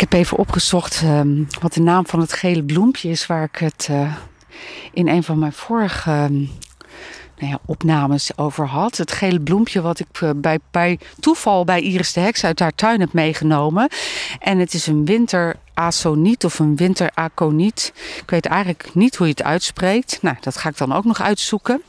Ik heb even opgezocht ehm, wat de naam van het gele bloempje is waar ik het uh, in een van mijn vorige ehm, nou ja, opnames over had. Het gele bloempje wat ik uh, bij, bij toeval bij Iris de Heks uit haar tuin heb meegenomen. En het is een winter Asoniet of een winteraconiet. Ik weet eigenlijk niet hoe je het uitspreekt. Nou, dat ga ik dan ook nog uitzoeken.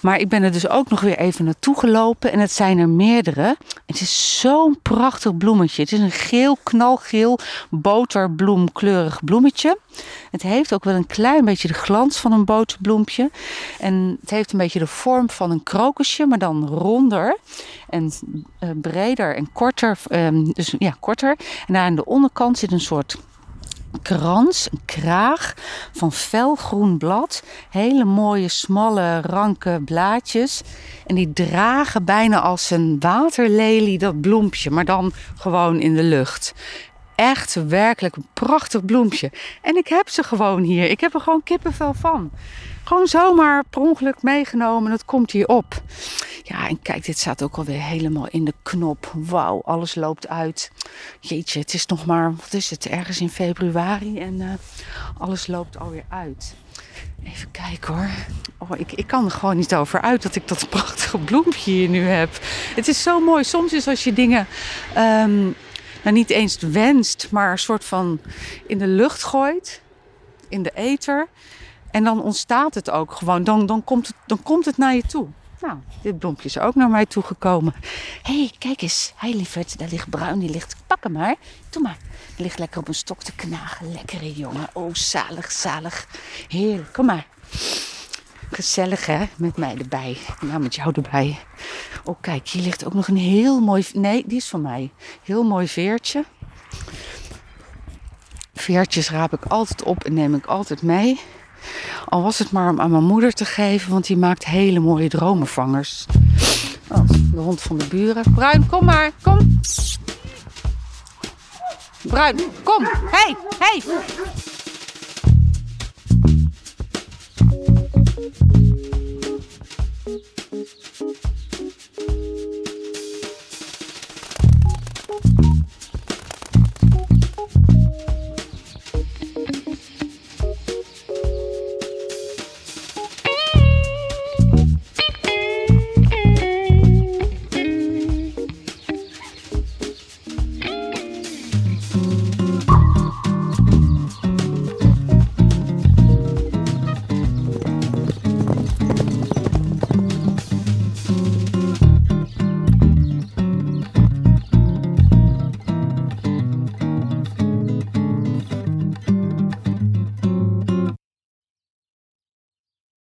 Maar ik ben er dus ook nog weer even naartoe gelopen. En het zijn er meerdere. Het is zo'n prachtig bloemetje. Het is een geel, knalgeel, boterbloemkleurig bloemetje. Het heeft ook wel een klein beetje de glans van een boterbloempje. En het heeft een beetje de vorm van een krokusje, maar dan ronder. En uh, breder en korter. Um, dus ja, korter. En aan de onderkant zit een soort krans, een kraag van felgroen blad. Hele mooie, smalle, ranke blaadjes. En die dragen bijna als een waterlelie dat bloempje, maar dan gewoon in de lucht. Echt werkelijk een prachtig bloempje. En ik heb ze gewoon hier. Ik heb er gewoon kippenvel van. Gewoon zomaar per ongeluk meegenomen. Het komt hier op. Ja, en kijk, dit staat ook alweer helemaal in de knop. Wauw, alles loopt uit. Jeetje, het is nog maar, wat is het, ergens in februari en uh, alles loopt alweer uit. Even kijken hoor. Oh, ik, ik kan er gewoon niet over uit dat ik dat prachtige bloempje hier nu heb. Het is zo mooi. Soms is als je dingen um, nou, niet eens wenst, maar een soort van in de lucht gooit, in de ether. En dan ontstaat het ook gewoon. Dan, dan, komt, het, dan komt het naar je toe. Nou, dit bloempje is ook naar mij toegekomen. Hé, hey, kijk eens. Hey, lieverd, daar ligt bruin. Die ligt. Pak hem maar. Doe maar. Die ligt lekker op een stok te knagen. Lekkere jongen. Oh, zalig, zalig. Heerlijk. Kom maar. Gezellig, hè? Met mij erbij. Nou, met jou erbij. Oh, kijk, hier ligt ook nog een heel mooi... Nee, die is van mij. Heel mooi veertje. Veertjes raap ik altijd op en neem ik altijd mee. Al was het maar om aan mijn moeder te geven, want die maakt hele mooie dromenvangers. Oh, de hond van de buren. Bruin, kom maar, kom. Bruin, kom. Hey, hey.